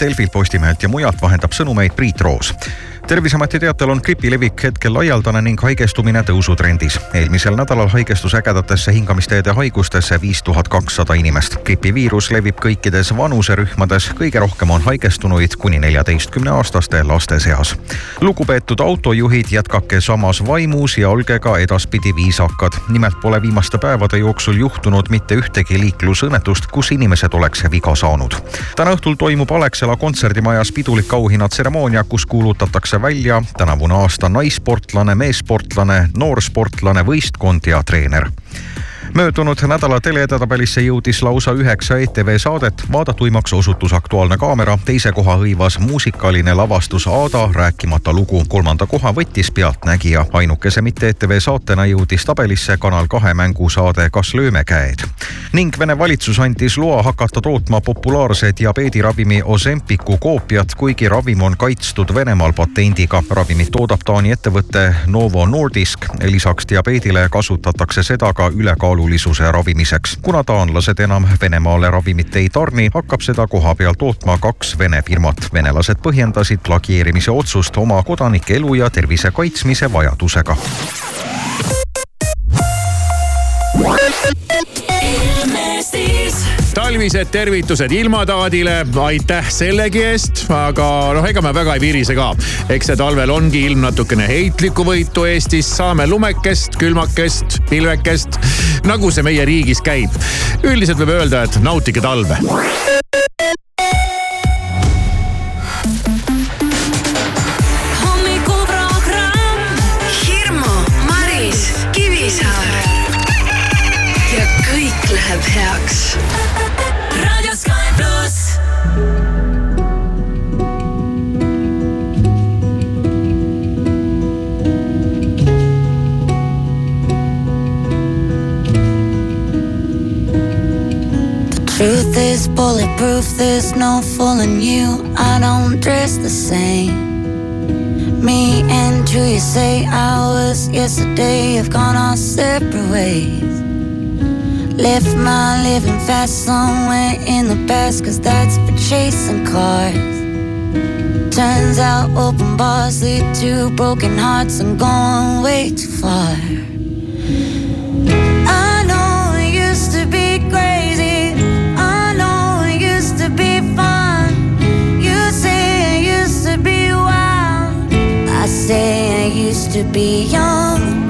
Delfilt, Postimehelt ja mujalt vahendab sõnumeid Priit Roos terviseameti teatel on gripi levik hetkel laialdane ning haigestumine tõusutrendis. eelmisel nädalal haigestus ägedatesse hingamisteede haigustesse viis tuhat kakssada inimest. gripiviirus levib kõikides vanuserühmades, kõige rohkem on haigestunuid kuni neljateistkümne aastaste laste seas. lugupeetud autojuhid, jätkake samas vaimus ja olge ka edaspidi viisakad. nimelt pole viimaste päevade jooksul juhtunud mitte ühtegi liiklusõnnetust, kus inimesed oleks viga saanud. täna õhtul toimub Alexela kontserdimajas pidulik auhinnatseremoonia, kus kuulutatakse välja tänavune aasta naissportlane, meessportlane, noorsportlane, võistkond ja treener möödunud nädala teleedetabelisse jõudis lausa üheksa ETV saadet, vaadatuimaks osutus Aktuaalne kaamera, teise koha hõivas muusikaline lavastus Aada, rääkimata lugu, kolmanda koha võttis Pealtnägija. ainukese mitte ETV saatena jõudis tabelisse Kanal kahe mängusaade Kas lööme käed. ning Vene valitsus andis loa hakata tootma populaarse diabeediravimi Ozempiku koopiat, kuigi ravim on kaitstud Venemaal patendiga. ravimit toodab Taani ettevõte Novo Nordisk. lisaks diabeedile kasutatakse seda ka ülekaalu olulisuse ravimiseks. kuna taanlased enam Venemaale ravimit ei tarni, hakkab seda koha peal tootma kaks Vene firmat. venelased põhjendasid plagierimise otsust oma kodanike elu ja tervise kaitsmise vajadusega talvised tervitused ilmataadile, aitäh sellegi eest, aga noh, ega me väga ei virise ka. eks see talvel ongi ilm natukene heitlikku võitu Eestis, saame lumekest, külmakest, pilvekest, nagu see meie riigis käib. üldiselt võib öelda, et nautige talve. Läheb heaks. raadio Sky pluss. Truth is bulletproof, there's no fooling you. I don't dress the same. Me and who you say I was yesterday have gone our separate ways. Left my living fast somewhere in the past, cause that's for chasing cars. Turns out open bars lead to broken hearts and going way too far. I know it used to be crazy, I know it used to be fun. You say it used to be wild, I say I used to be young.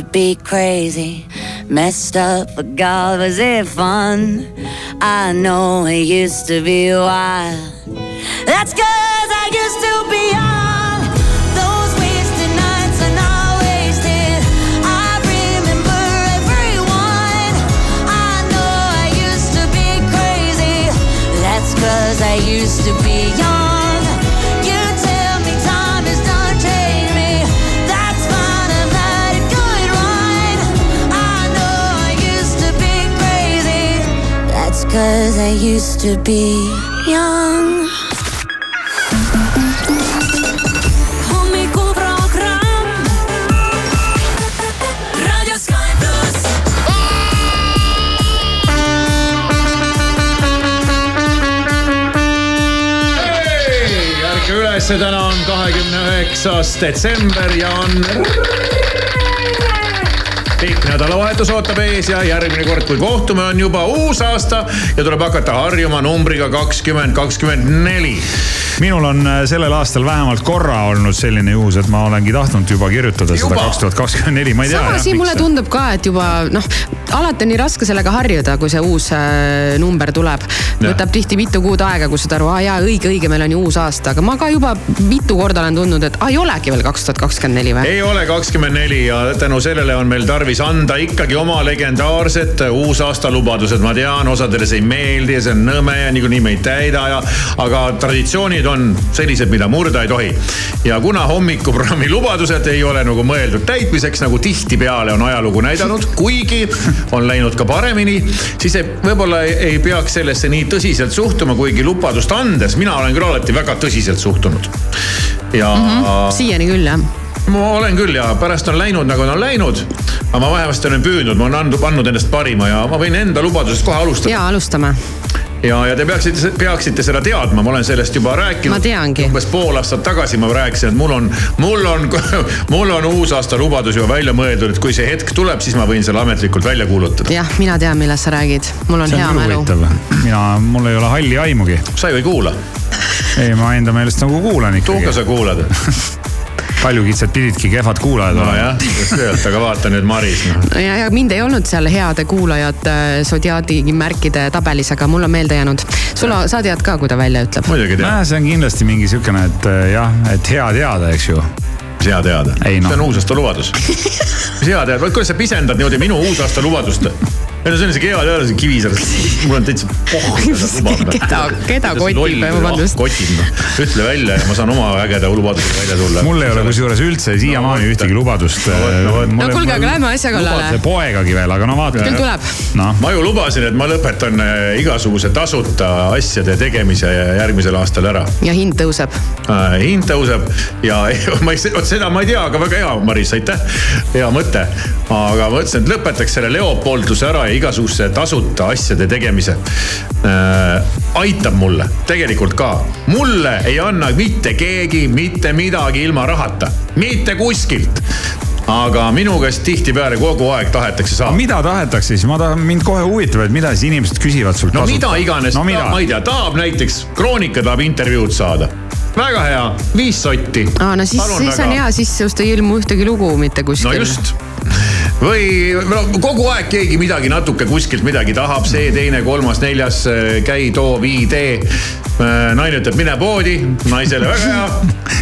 To be crazy, messed up, but God, was it fun? I know it used to be wild. That's cause I used to be young. Those wasted nights are not wasted. I remember everyone. I know I used to be crazy. That's cause I used to be young. Cause I used to be young. hommikuprogramm. raadio Sky pluss. hei, ärge ülesse, täna on kahekümne üheksas detsember ja on pikk nädalavahetus ootab ees ja järgmine kord, kui kohtume, on juba uus aasta ja tuleb hakata harjuma numbriga kakskümmend kakskümmend neli. Minul on äh, sellel aastal vähemalt korra olnud selline juhus, et ma olengi tahtnud juba kirjutada seda Juba? kaks tuhat kakskümmend neli, ma ei tea. sama siin mulle tundub ka, et juba noh, alati on nii raske sellega harjuda, kui see uus äh, number tuleb. võtab tihti mitu kuud aega, kui saad aru, aa jaa, õige, õige, meil on ju uus aasta, aga ma ka juba mitu korda olen tundnud, et aa ei olegi veel kaks tuhat kakskümmend neli või? ei ole kakskümmend neli ja tänu sellele on meil tarvis anda ikkagi oma legendaarsed uusaasta lubadused. ma tean, osadele see ei meeldi ja see on nõme ja niikuinii me ei täida ja, aga traditsioonid on sellised, mida murda ei tohi. ja kuna hommikuprogrammi lubadused ei ole nagu mõeldud täitmiseks, nagu tihtipeale on ajalugu näidanud, kuigi on läinud ka paremini, siis ei- võib-olla ei, ei peaks sellesse nii tõsiselt suhtuma, kuigi lubadust andes mina olen küll alati väga tõsiselt suhtunud. ja mm. -hmm siiani küll jah. ma olen küll ja pärast on läinud nagu on läinud. aga ma vähemasti olen püüdnud, ma olen andnud, andnud endast parima ja ma võin enda lubadusest kohe alustada. ja alustame. ja, ja te peaksite, peaksite seda teadma, ma olen sellest juba rääkinud. Ma teangi. umbes pool aastat tagasi ma rääkisin, et mul on, mul on, mul on uusaasta lubadus juba välja mõeldud, et kui see hetk tuleb, siis ma võin selle ametlikult välja kuulutada. jah, mina tean, millest sa räägid, mul on see hea on mälu. mina, mul ei ole halli aimugi. sa ju ei kuula, ei, ma enda meelest nagu kuulan ikkagi. sa kuulad. paljukitsed pididki kehvad kuulajad olema nojah, just nimelt, aga vaata nüüd Maris noh. no.. ja, ja mind ei olnud seal heade kuulajate sodiaadi märkide tabelis, aga mul on meelde jäänud. sul, sa tead ka, kui ta välja ütleb? muidugi nojah, see on kindlasti mingi siukene, et äh, jah, et hea teada, eks ju. mis hea teada. Ei, noh. see on uusaasta lubadus. mis hea teada, kuidas sa pisendad niimoodi minu uusaasta lubadust? Ei no see on isegi hea teada, see Kivisäär, mul on täitsa pohh. keda, keda kotib, vabandust. kotib noh, ütle välja ja ma saan oma ägeda lubadusega välja tulla. mul ei ole kusjuures üldse siiamaani No ühtegi lubadust. No vot, no no kuulge, aga lähme asja kallale. poegagi veel, aga no vaata. küll tuleb. noh, ma ju lubasin, et ma lõpetan äh, igasuguse tasuta asjade tegemise järgmisel aastal ära. ja hind tõuseb. hind tõuseb ja ma ei, vot seda ma ei tea, aga väga hea, Maris, aitäh. hea mõte. aga ma mõtlesin, et lõpetaks selle Leopolduse ära igasuguse tasuta asjade tegemise äh,. aitab mulle tegelikult ka, mulle ei anna mitte keegi mitte midagi ilma rahata, mitte kuskilt aga minu käest tihtipeale kogu aeg tahetakse saada. mida tahetakse siis, ma tahan, mind kohe huvitab, et mida siis inimesed küsivad sult. no mida iganes no,, ma ei tea, tahab näiteks, Kroonika tahab intervjuud saada. väga hea, viis sotti. aa, no siis, siis on hea, siis sinust ei ilmu ühtegi lugu mitte kuskil. no just või no kogu aeg keegi midagi natuke kuskilt midagi tahab, see, teine, kolmas, neljas, käi, too, vii, tee. naine ütleb, mine poodi, naisele väga hea.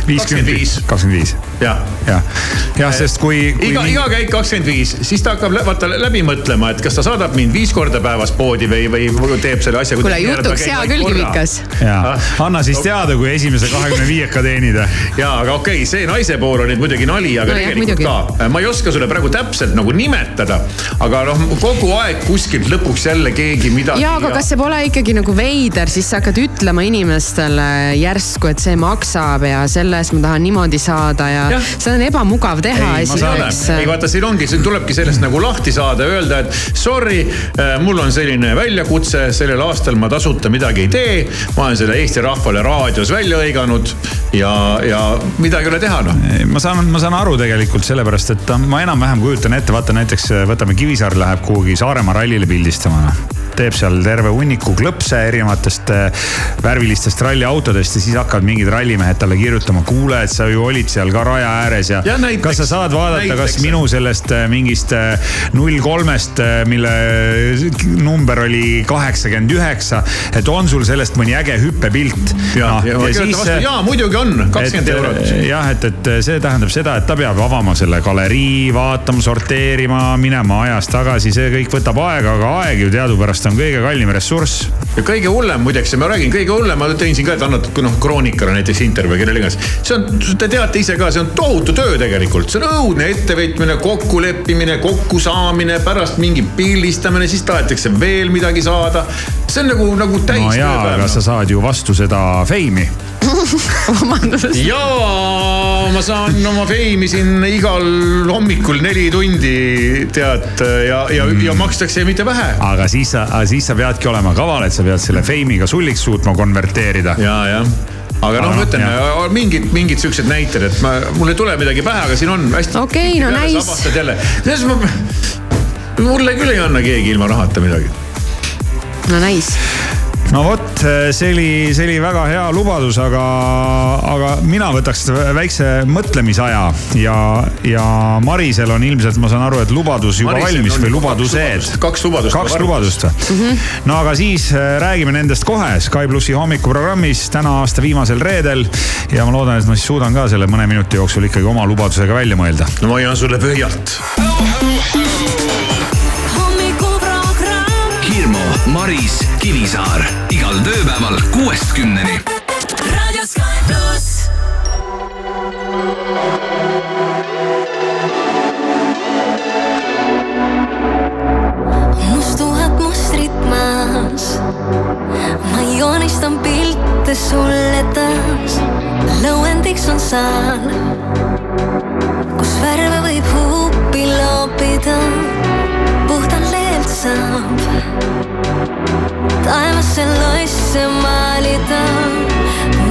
kakskümmend viis, kakskümmend viis, jah jah, jah, sest kui, kui. iga, iga käik kakskümmend viis, siis ta hakkab vaata läbi mõtlema, et kas ta saadab mind viis korda päevas poodi või, või teeb selle asja. kuule, jutuks hea küll, Kivikas. ja Ah. anna siis teada, kui esimese kahekümne viieka teenid. ja, aga okei okay,, see naise pool oli nüüd muidugi nali, aga No jah, tegelikult muidugi. ka. ma ei oska sulle praegu täpselt nagu nimetada, aga noh, kogu aeg kuskilt lõpuks jälle keegi midagi. ja aga kas see pole ikkagi nagu veider, siis sa hakkad ütlema inimestele järsku, et see maksab ja selle eest ma tahan niimoodi saada ja Jah. seda on ebamugav teha Ei, ma saan esiteks. ei vaata, siin ongi, siin tulebki sellest nagu lahti saada ja öelda, et sorry, mul on selline väljakutse, sellel aastal ma tasuta midagi ei tee. ma olen selle Eesti rahvale raadios välja hõiganud ja, ja midagi ei ole teha noh. ma saan, ma saan aru tegelikult sellepärast, et ma enam-vähem kujutan ette, vaata näiteks võtame Kivisaar läheb kuhugi Saaremaa rallile pildistama noh teeb seal terve hunniku klõpse erinevatest äh, värvilistest ralliautodest ja siis hakkavad mingid rallimehed talle kirjutama, kuule, et sa ju olid seal ka raja ääres ja, Ja näiteks- kas sa saad vaadata, kas minu sellest äh, mingist null kolmest, mille number oli kaheksakümmend üheksa, et on sul sellest mõni äge hüppepilt. ja, ja ma kirjutan vastu, jaa muidugi on, kakskümmend eurot. jah, et, et see tähendab seda, et ta peab avama selle galerii, vaatama, sorteerima, minema ajas tagasi, see kõik võtab aega, aga aeg ju teadupärast on kõige kallim ressurss. ja kõige hullem muideks, ma räägin, kõige hullem, ma tõin siin ka, et annad noh, Kroonikale näiteks intervjuu, kellele iganes. see on, te teate ise ka, see on tohutu töö tegelikult, see on õudne ettevõtmine, kokkuleppimine, kokkusaamine, pärast mingi pildistamine, siis tahetakse veel midagi saada. See on nagu, nagu täis no jaa, aga sa saad ju vastu seda feimi. vabandust. jaa, ma saan oma feimi siin igal hommikul neli tundi tead ja, ja mm., ja makstakse mitte vähe. aga siis sa, siis sa peadki olema kaval, et sa pead selle feimiga sulliks suutma konverteerida. ja, jah aga noh, noh, ütlen mingid, mingid siuksed näited, et ma, mul ei tule midagi pähe, aga siin on hästi. Okei, no jälle, selles ma, mulle küll ei anna keegi ilma rahata midagi. No nice. no vot, see oli, see oli väga hea lubadus, aga, aga mina võtaks väikse mõtlemisaja ja, ja Marisel on ilmselt, ma saan aru, et lubadus juba Marisel valmis või kaks lubadused lubadust,. kaks lubadust kaks lubadust või? no aga siis äh, räägime nendest kohe Sky plussi hommikuprogrammis täna aasta viimasel reedel. ja ma loodan, et ma siis suudan ka selle mõne minuti jooksul ikkagi oma lubadusega välja mõelda. no ma hoian sulle pöialt. Maris, Kivisaar igal tööpäeval kuuest kümneni. Raadio Sky pluss. mustuhat mustrit maas. ma joonistan pilte sulle taas. lõuendiks on saal, kus värve võib huupi loopida. puhtalt leelt saab taevasse losse maalida.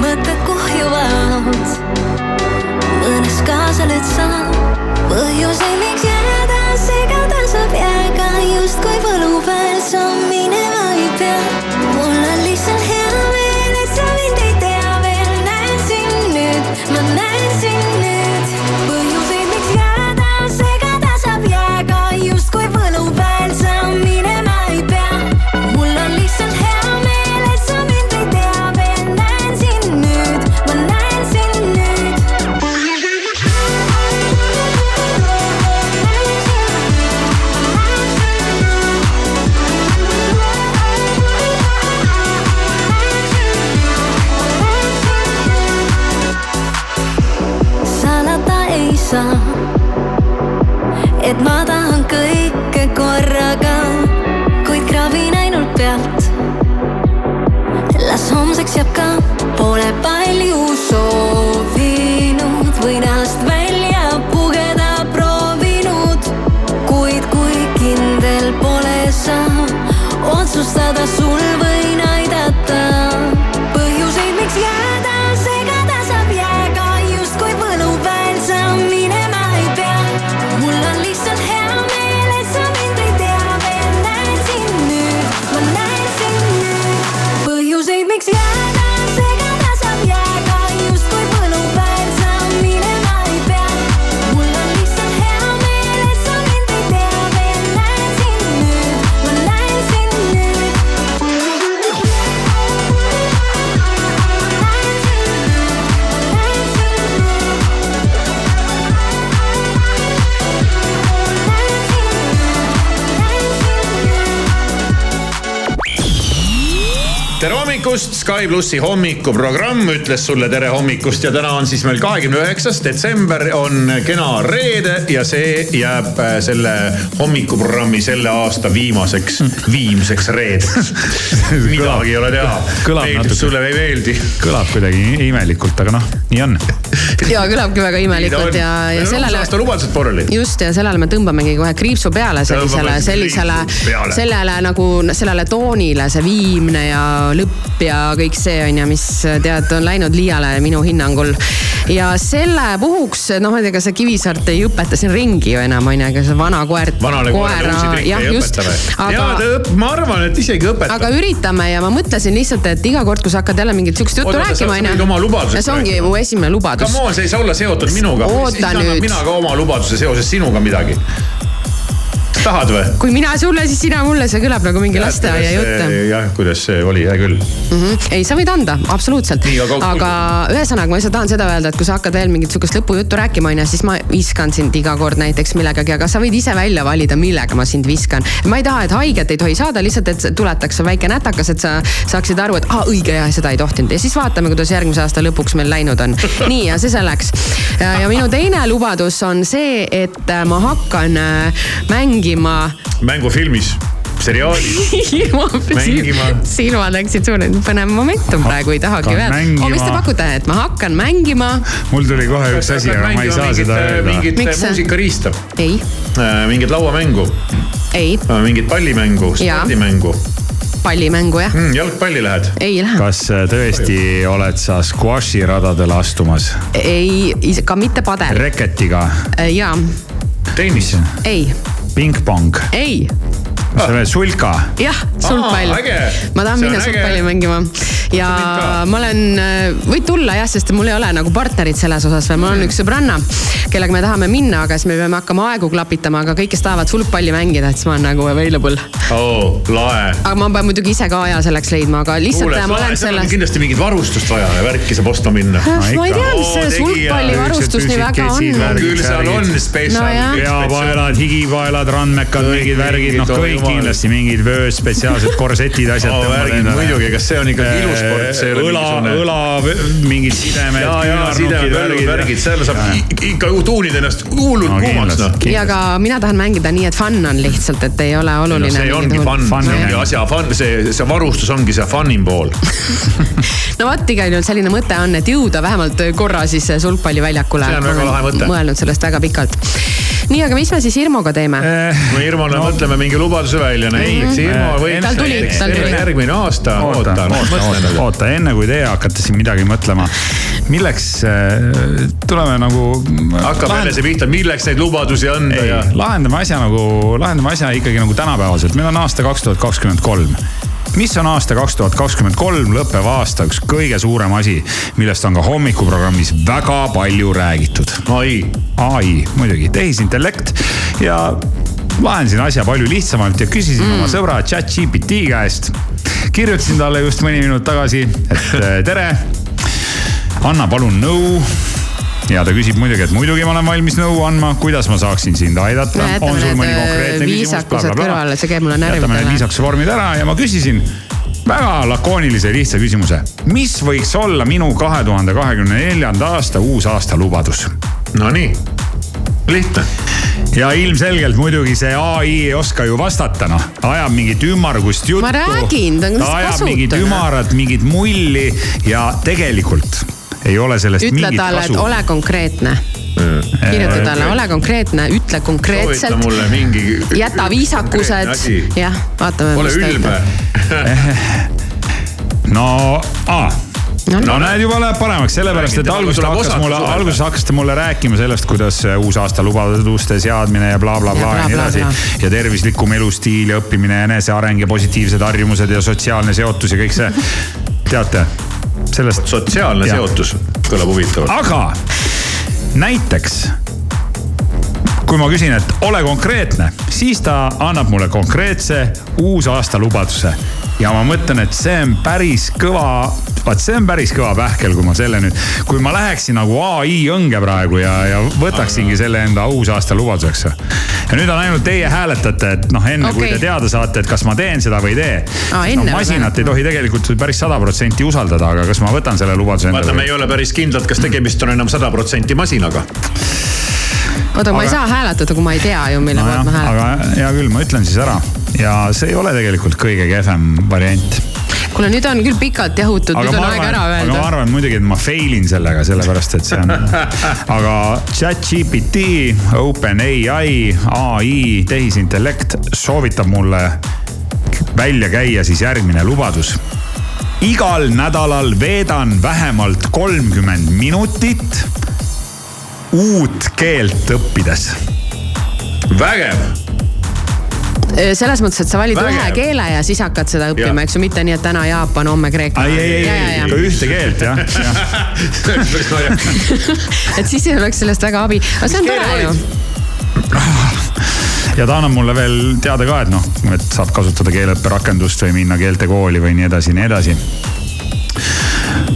mõtted kuhjuvad, mõnes kaasa nüüd saab põhjuseid, miks jääda segada saab jääga justkui võlupäev sa minema ei pea. Las homseks jääb ka, pole palju soovinud, võin ennast välja pugeda proovinud, kuid kui kindel pole sa, otsustada tere hommikust, Sky plussi hommikuprogramm ütles sulle tere hommikust ja täna on siis meil kahekümne üheksas detsember on kena reede ja see jääb äh, selle hommikuprogrammi selle aasta viimaseks, viimseks reedeks. midagi ei ole teha, Kõlab meeldib natuke. sulle või ei meeldi. kõlab kuidagi imelikult, aga noh, nii on. ja kõlabki väga imelikult ja, ja sellele aasta lubadused pooleli. just ja sellele me tõmbamegi kohe kriipsu peale sellisele, sellisele sellele nagu sellele toonile, see viimne ja lõpp ja kõik see on ju, mis tead, on läinud liiale minu hinnangul. ja selle puhuks, noh, kas sa Kivisaart ei õpeta siin ringi ju enam on ju, ega see vana koer. vanale koerale uusi trikke ei õpeta või? ja ta õp-, ma arvan, et isegi õpetab. aga üritame ja ma mõtlesin lihtsalt, et iga kord, kui sa hakkad jälle mingit sihukest juttu sa- rääkima, sa lubadusest ja see ongi mu esimene lubadus. Come on, see ei saa olla seotud minuga. Siis annan mina ka oma lubaduse seoses sinuga midagi. Tahad või? kui mina sulle, siis sina mulle, see kõlab nagu mingi lasteaia jutt jah, kuidas see oli, hea küll. mm. -hmm. ei, sa võid anda, absoluutselt aga-. aga ühesõnaga, ma lihtsalt tahan seda öelda, et kui sa hakkad veel mingit sihukest lõpujuttu rääkima, onju, siis ma viskan sind iga kord näiteks millegagi, aga sa võid ise välja valida, millega ma sind viskan. ma ei taha, et haiget ei tohi saada, lihtsalt, et tuletaks väike nätakas, et sa saaksid aru, et aa, õige ja seda ei tohtinud ja siis vaatame, kuidas järgmise aasta lõpuks meil läinud on. nii, ja see selleks. ja minu teine lubadus on see, et ma hakkan äh, mängima mängufilmis seriaali. Mängima. silmad läksid suurde, põnev momentum praegu ei tahagi öelda. oh, mis te pakute, et ma hakkan mängima? mul tuli kohe üks asi, aga ma ei saa seda öelda. mingit muusikariista, ei, mingit lauamängu, ei, mingit pallimängu, Jaa. spordimängu. pallimängu jah, jalgpalli lähed? ei lähe, kas äh, tõesti oled sa squashi radadele astumas ei, ka mitte padel, reketiga, ja tennis. ei, Ping Pong. Ej! ei, sulka? jah, sulgpall ma tahan minna sulgpalli mängima ja ma olen, võid tulla jah, sest mul ei ole nagu partnerit selles osas veel, mul on üks sõbranna, kellega me tahame minna, aga siis me peame hakkama aegu klapitama, aga kõik, kes tahavad sulgpalli mängida, et siis ma olen nagu available. oo, lahe. aga ma pean muidugi ise ka aja selleks leidma, aga lihtsalt kuule, ma olen selles. kindlasti mingit varustust vaja ja värki saab ostma minna. ma ei tea, mis see sulgpallivarustus nii väga on küll seal on No spetsial jah.. peapaelad, higipaelad, randmekad, mingid värgid, noh kõik. Kindlasti mingid vööd, spetsiaalsed korsetid, asjad. värgid muidugi, kas see on ikkagi ilus sport, see ei ole õla, mingisugune. õla, mingid sidemed, ja, ja sidemed, värgid, värgid, seal saab ikka ju tuunida ennast hullult No kuumaks noh. ja aga mina tahan mängida nii, et fun on lihtsalt, et ei ole no oluline. see ongi fun, Fun see on ongi asja fun, see, see varustus ongi see fun'im pool. no vot, igal juhul selline mõte on, et jõuda vähemalt korra siis sulgpalliväljakule. See on väga lahe mõte. mõelnud sellest väga pikalt. nii, aga mis me siis Irmoga teeme? no Irmole no. mõtleme mingi lubaduse välja, näiteks Irmo. Tal tuli, tal tuli. järgmine aasta, oota, oota, oota, oota, enne kui teie hakkate siin midagi mõtlema, milleks äh, tuleme nagu. hakkab jälle see pihta, milleks neid lubadusi anda ei ja,. lahendame asja nagu, lahendame asja ikkagi nagu tänapäevaselt, meil on aasta kaks tuhat kakskümmend kolm mis on aasta kaks tuhat kakskümmend kolm lõppev aasta üks kõige suurem asi, millest on ka hommikuprogrammis väga palju räägitud. ai, ai, muidugi, tehisintellekt ja lahendasin asja palju lihtsamalt ja küsisin mm. oma sõbra chat-GPT käest. kirjutasin talle just mõni minut tagasi, et äh, tere, anna palun nõu ja ta küsib muidugi, et muidugi ma olen valmis nõu andma, kuidas ma saaksin sind aidata. jätame need äh, viisakused kõrvale, see käib mulle jätame need närvidele. viisakuse vormid ära ja ma küsisin väga lakoonilise lihtsa küsimuse. mis võiks olla minu kahe tuhande kahekümne neljanda aasta uusaastalubadus? nonii, lihtne. ja ilmselgelt muidugi see ai ei oska ju vastata, noh, ajab mingit ümmargust juttu. Ma räägin, ta on ta ajab kasutu, mingit ümarat, mingit mulli ja tegelikult ei ole sellest ütle mingit talle, et kasu. ole konkreetne. kirjuta talle, ole konkreetne, ütle soovita konkreetselt, mulle mingi. jäta viisakused, jah, vaatame. ole ülbe. no, aa No, no näed, juba läheb paremaks, sellepärast et alguses tuleb hakkas mulle, alguses hakkasite mulle rääkima sellest, kuidas äh, uusaasta lubaduste seadmine ja blablabla Ja bla, bla, ja nii bla, bla, edasi bla.. ja tervislikum elustiil ja õppimine ja eneseareng ja positiivsed harjumused ja sotsiaalne seotus ja kõik see. teate, sellest. sotsiaalne Jah. seotus kõlab huvitavalt. aga näiteks kui ma küsin, et ole konkreetne, siis ta annab mulle konkreetse uusaasta lubaduse. ja ma mõtlen, et see on päris kõva, vaat see on päris kõva pähkel, kui ma selle nüüd, kui ma läheksin nagu ai õnge praegu ja, ja võtaksingi selle enda uusaasta lubaduseks. ja nüüd on ainult teie hääletate, et noh, enne okay. kui te teada saate, et kas ma teen seda või ei tee Aa,. no masinat ei tohi tegelikult päris sada protsenti usaldada, aga kas ma võtan selle lubaduse vaata, endale me ei ole päris kindlad, kas tegemist on enam sada protsenti masinaga. oota, ma ei saa hääletada, kui ma ei tea ju, mille poolt ma hääletan. aga hea küll, ma ütlen siis ära ja see ei ole tegelikult kõige kehvem variant. kuule, nüüd on küll pikalt jahutud, nüüd on ma aeg arvan, ära aga ma öelda. arvan muidugi, et ma fail in sellega, sellepärast et see on. aga chat-GPT, OpenAI, ai, tehisintellekt soovitab mulle välja käia siis järgmine lubadus igal nädalal veedan vähemalt kolmkümmend minutit uut keelt õppides. vägev. selles mõttes, et sa valid Vägev. ühe keele ja siis hakkad seda õppima, eks ju, mitte nii, et täna Jaapan, homme Kreeka. ei, ei, ei, ei, ikka ühte keelt jah, jah. et siis ei oleks sellest väga abi, aga see on tore ju valid?. ja ta annab mulle veel teada ka, et noh, et saab kasutada keeleõpperakendust või minna keeltekooli või nii edasi, nii edasi.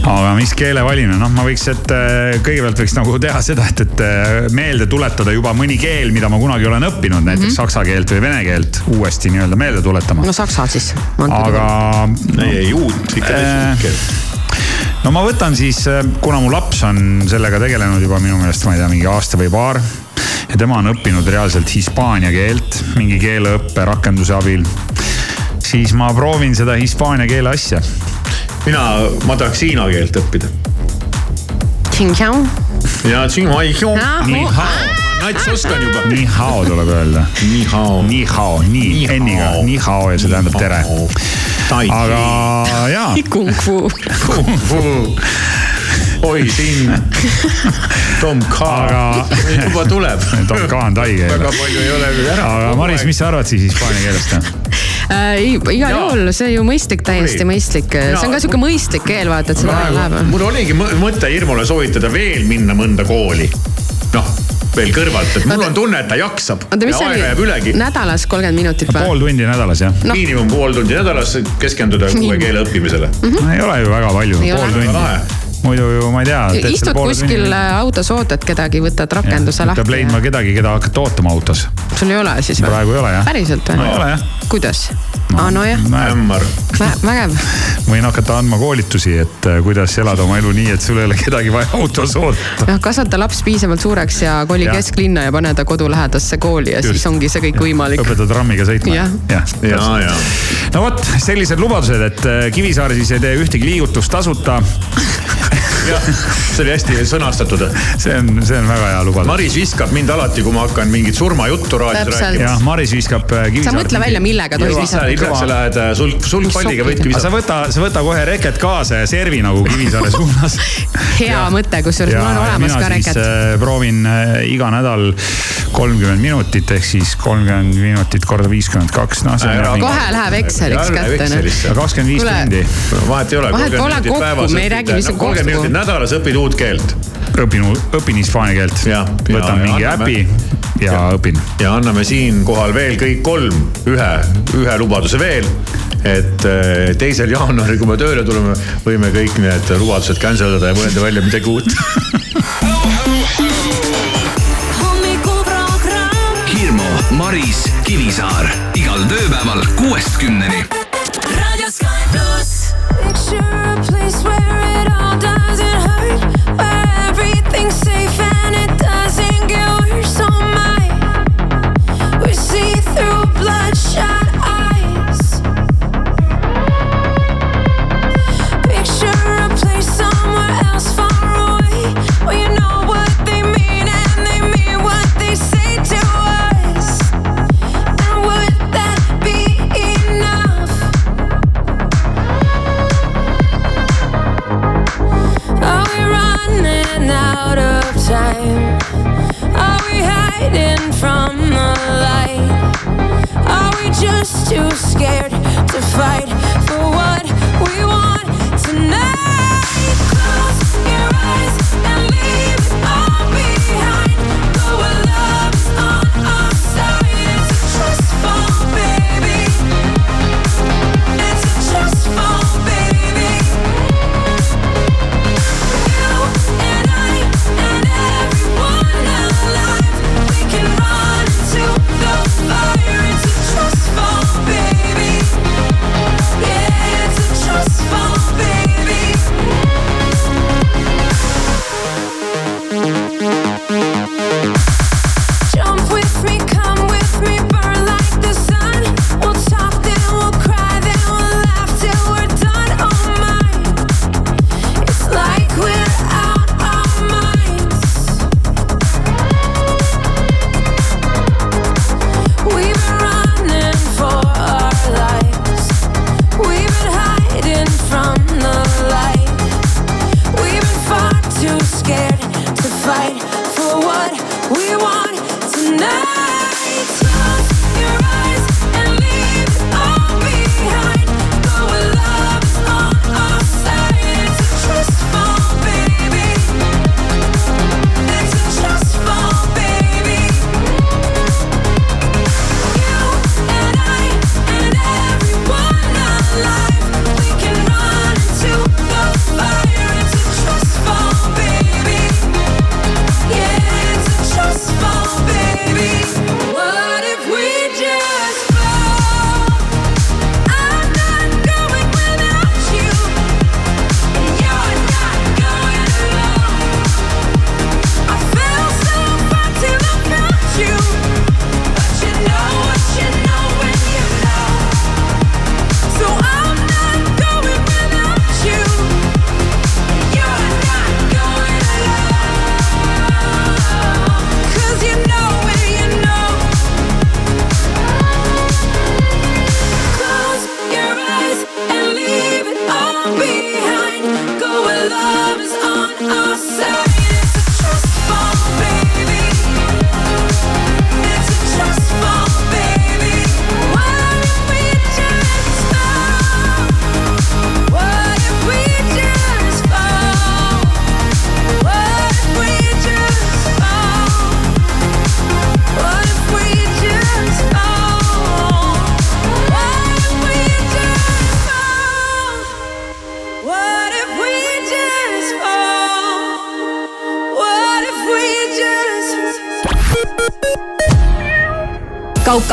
Aga mis keele valin, noh, ma võiks, et äh, kõigepealt võiks nagu teha seda, et, et äh, meelde tuletada juba mõni keel, mida ma kunagi olen õppinud, näiteks mm -hmm. saksa keelt või vene keelt uuesti nii-öelda meelde tuletama no. saksa siis. aga ei, ei uut, ikka Äh, uut keelt. no ma võtan siis, kuna mu laps on sellega tegelenud juba minu meelest, ma ei tea, mingi aasta või paar. ja tema on õppinud reaalselt hispaania keelt mingi keeleõppe rakenduse abil. siis ma proovin seda hispaania keele asja. mina, ma tahaks hiina keelt õppida. Ja nats oskan juba. nii hao tuleb öelda. nii hao. nii hao, nii Ni hao. N-iga, nii hao ja see tähendab tere. aga jaa, Kung fu. oi siin, Tom K Aga- juba tuleb. Tom K on tai väga keel. palju ei ole veel ära. aga Maris, mis sa arvad siis hispaania keelest? Äh, igal juhul, see on ju mõistlik, täiesti Oi. mõistlik. see on ka sihuke mõistlik keel, vaata, et seda läheb. mul oligi mõ- mõte Irmule soovitada veel minna mõnda kooli. noh, veel kõrvalt, et mul Oota. on tunne, et ta jaksab. oota, mis ja see oli ülegi?? nädalas kolmkümmend minutit või? pool tundi nädalas jah noh. miinimum pool tundi nädalas keskenduda uue keele õppimisele. Mhm. no,. ei ole ju väga palju, Ei pool tundi muidu ju ma ei tea. istud kuskil autos, ootad kedagi, võtad rakenduse peab lahti leidma. kedagi, keda hakata ootama autos. sul ei ole siis või? praegu ei ole jah. päriselt no ei või? ole jah. kuidas? aa, nojah, hämmar. vägev. võin hakata andma koolitusi, et äh, kuidas elada oma elu nii, et sul ei ole kedagi vaja autos oodata. noh, kasvata laps piisavalt suureks ja koli Jah. kesklinna ja pane ta kodulähedasse kooli ja Just. siis ongi see kõik võimalik. õpetad rammiga sõitma. Jah. jah. ja, ja. no vot, sellised lubadused, et äh, Kivisaar siis ei tee ühtegi liigutust tasuta. jah, see oli hästi sõnastatud. see on, see on väga hea lubadus. Maris viskab mind alati, kui ma hakkan mingit surmajuttu raadios rääkima. jah, Maris viskab äh, sa mõtle välja, millega tohib visata. sa lähed äh, sulg, sulgpalliga võidki aga sa visata. võta, sa võta kohe reket kaasa ja servi nagu Kivisaare suunas. hea mõte, kusjuures mul on olemas ka reket. äh, proovin äh, iga nädal kolmkümmend minutit ehk siis kolmkümmend minutit korda viiskümmend kaks, noh kohe läheb Exceliks kätte, noh. kakskümmend viis tundi. vahet ei ole. Vahet pole kokku, me ei räägi, mis on kolmkümmend kokku. minutit nädalas õpid uut keelt õpin, õpin hispaania keelt. Ja- võtan ja- mingi ja anname- äpi ja õpin. ja anname siinkohal veel kõik kolm ühe, ühe lubaduse veel. et eh, teisel jaanuaril, kui me tööle tuleme, võime kõik need lubadused cancel dada ja mõelda välja midagi uut. Hirmu, Maris, Kivisaar igal tööpäeval kuuest kümneni. Raadio Sky pluss. Picture a place where it all doesn't hurt, where everything's safe and it doesn't get worse. Oh my, we see through bloodshot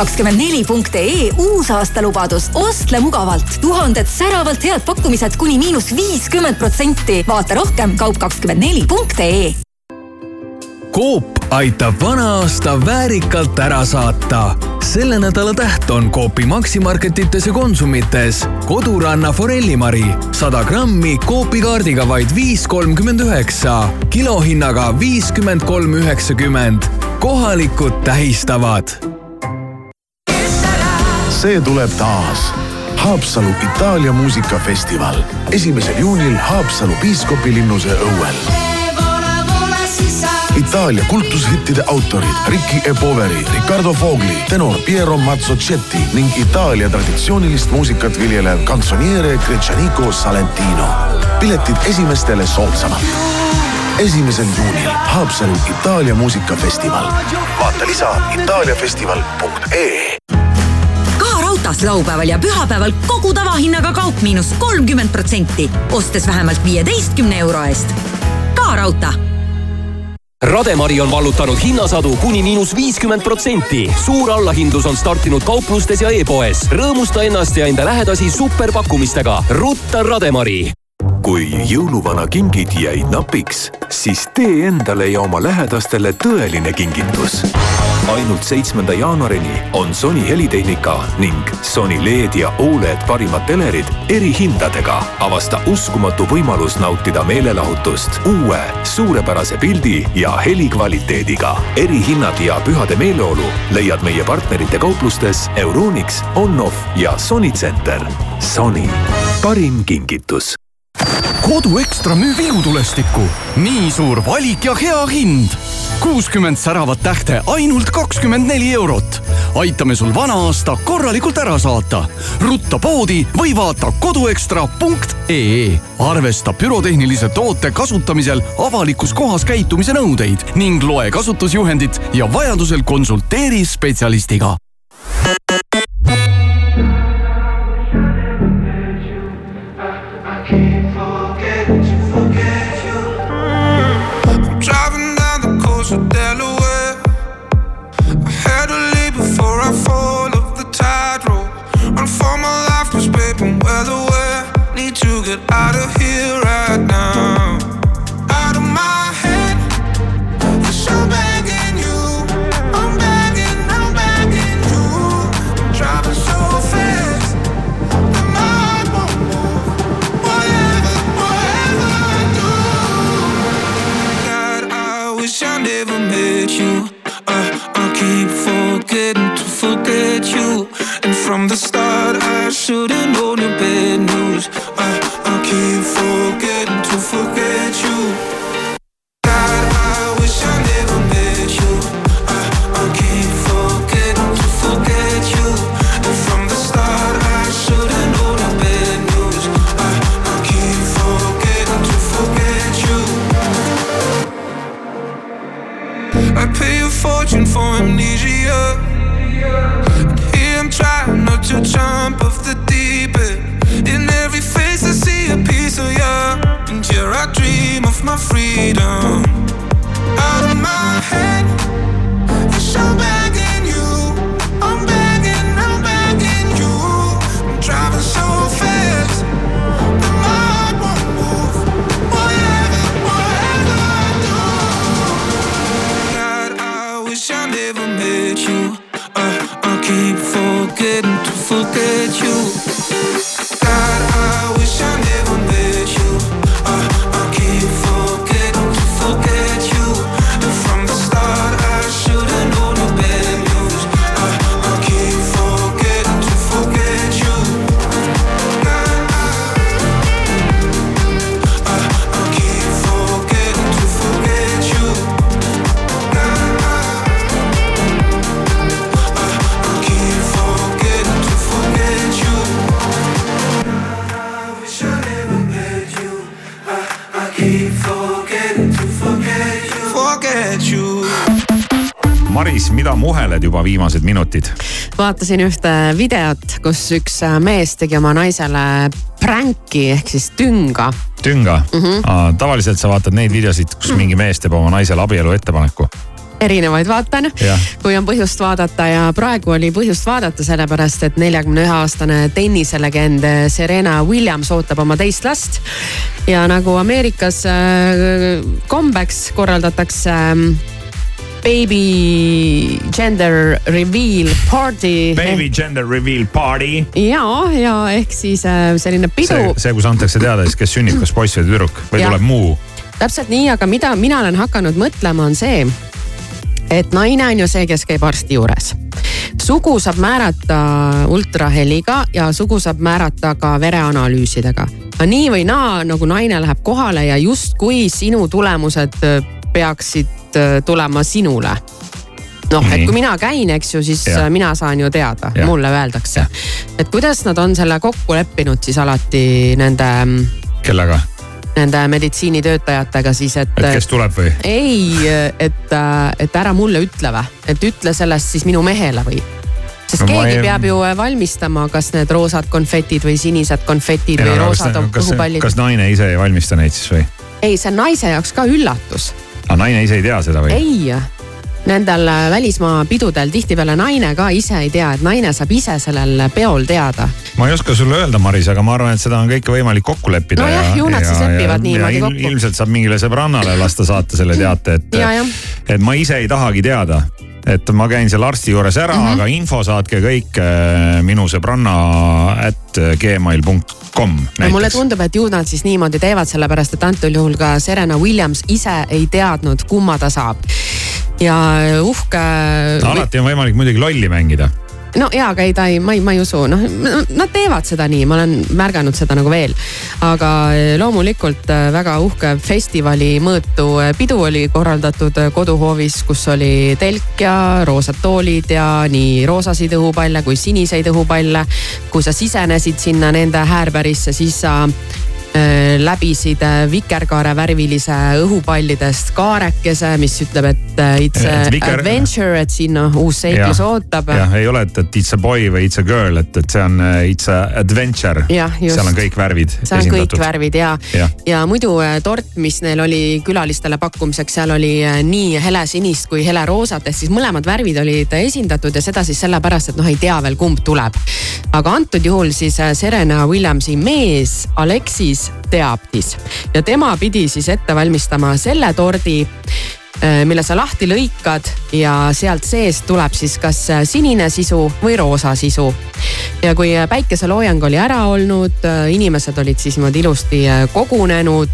kaup24.ee uusaastalubadus, ostle mugavalt, tuhanded säravalt head pakkumised kuni miinus viiskümmend protsenti. vaata rohkem kaup24.ee. Coop aitab vana aasta väärikalt ära saata. selle nädala täht on Coopi Maximarketites ja Konsumites koduranna forellimari sada grammi Coopi kaardiga vaid viis kolmkümmend üheksa, kilohinnaga viiskümmend kolm üheksakümmend. kohalikud tähistavad. See tuleb taas. Haapsalu Itaalia muusikafestival esimesel juunil Haapsalu piiskopilinnuse õuel Itaalia kultushittide autorid Ricky E. Poveri, Riccardo Fogli, tenor Piero Mazzocetti ning Itaalia traditsioonilist muusikat viljelev kantsoniere Gretšaniko Salentino. piletid esimestele soodsamalt. esimesel juunil Haapsalu Itaalia muusikafestival. vaata lisa itaaliafestival.ee raudtees laupäeval ja pühapäeval kogu tavahinnaga kaup miinus kolmkümmend protsenti, ostes vähemalt viieteistkümne euro eest. ka raudtee Rademari on vallutanud hinnasadu kuni miinus viiskümmend protsenti. suur allahindlus on startinud kauplustes ja e-poes. rõõmusta ennast ja enda lähedasi superpakkumistega. rutta Rademari kui jõuluvana kingid jäid napiks, siis tee endale ja oma lähedastele tõeline kingitus. Ainult seitsmenda jaanuarini on Sony helitehnika ning Sony LED ja Oled parimad telerid erihindadega. avasta uskumatu võimalus nautida meelelahutust uue suurepärase pildi ja helikvaliteediga. erihinnad ja pühade meeleolu leiad meie partnerite kauplustes Euronix, Onnof ja Sony Center. Sony, parim kingitus kodu Ekstra müüb ilutulestikku. nii suur valik ja hea hind. kuuskümmend säravat tähte ainult kakskümmend neli eurot. aitame sul vana aasta korralikult ära saata. rutta poodi või vaata koduekstra.ee. arvesta pürotehnilise toote kasutamisel avalikus kohas käitumise nõudeid ning loe kasutusjuhendit ja vajadusel konsulteeri spetsialistiga freedom. Out of my head, begging you. I'm begging, I'm begging you. I'm driving so fast. that my heart won't move. I. God, I wish I never met you. Uh, I keep forgetting to forget you. Juba viimased minutid? vaatasin ühte videot, kus üks mees tegi oma naisele pränki ehk siis tünga. tünga mm? -hmm. tavaliselt sa vaatad neid videosid, kus mingi mees teeb oma naisele abielu ettepaneku. erinevaid vaatan, kui on põhjust vaadata ja praegu oli põhjust vaadata, sellepärast et neljakümne ühe aastane tenniselegend Serena Williams ootab oma teist last. ja nagu Ameerikas äh, kombeks korraldatakse äh, baby gender reveal party. Baby gender reveal party. ja, ja ehk siis äh, selline pidu. see, see, kus antakse teada siis, kes sünnib, kas poiss või tüdruk või ja. tuleb muu. täpselt nii, aga mida mina olen hakanud mõtlema, on see, et naine on ju see, kes käib arsti juures sugu saab määrata ultraheliga ja sugu saab määrata ka vereanalüüsidega. aga nii või naa, nagu naine läheb kohale ja justkui sinu tulemused peaksid Äh, tulema sinule noh, et kui mina käin, eks ju, siis ja. Äh, mina saan ju teada, mulle öeldakse. et kuidas nad on selle kokku leppinud siis alati nende. Mm, kellega? Nende meditsiinitöötajatega siis, et. et kes tuleb või? ei, et, äh, et ära mulle ütle või, et ütle sellest siis minu mehele või sest no, keegi ei... peab ju valmistama, kas need roosad konfetid või sinised konfetid ja, või roosad õhupallid. kas naine ise ei valmista neid siis või? ei, see on naise jaoks ka üllatus aga naine ise ei tea seda või? ei, nendel välismaa pidudel tihtipeale naine ka ise ei tea, et naine saab ise sellel peol teada. ma ei oska sulle öelda, Maris, aga ma arvan, et seda on kõike võimalik kokku leppida. nojah, ju nad siis lepivad niimoodi kokku. ilmselt saab mingile sõbrannale lasta saata selle teate, et, et ma ise ei tahagi teada et ma käin seal arsti juures ära mm, -hmm. aga info saatke kõik äh, minu sõbranna at gmail.com. no mulle tundub, et ju nad siis niimoodi teevad, sellepärast et antud juhul ka Serena Williams ise ei teadnud, kumma ta saab. ja uhke. alati on võimalik muidugi lolli mängida no jaa, aga ei, ta ei, ma ei, ma ei usu, noh, nad teevad seda nii, ma olen märganud seda nagu veel. aga eh, loomulikult eh, väga uhke festivali mõõtu eh, pidu oli korraldatud koduhoovis, kus oli telk ja roosad toolid ja nii roosasid õhupalle kui siniseid õhupalle. kui sa sisenesid sinna nende häärberisse, siis sa läbisid äh, vikerkaare värvilise õhupallidest kaarekese, mis ütleb, et äh, it's a viker... adventure, et siin noh, uus seiklus ootab. jah, ei ole, et, et it's a boy või it's a girl, et, et see on it's a adventure. seal on kõik värvid. seal on kõik värvid ja, ja., ja muidu tort, mis neil oli külalistele pakkumiseks, seal oli nii helesinist kui heleroosat, ehk siis mõlemad värvid olid esindatud ja seda siis sellepärast, et noh, ei tea veel, kumb tuleb. aga antud juhul siis Serena Williamsi mees Alexis siis teabtis ja tema pidi siis ette valmistama selle tordi äh, mille sa lahti lõikad ja sealt seest tuleb siis kas sinine sisu või roosa sisu. ja kui päikeseloojang oli ära olnud, äh, inimesed olid siis niimoodi ilusti äh, kogunenud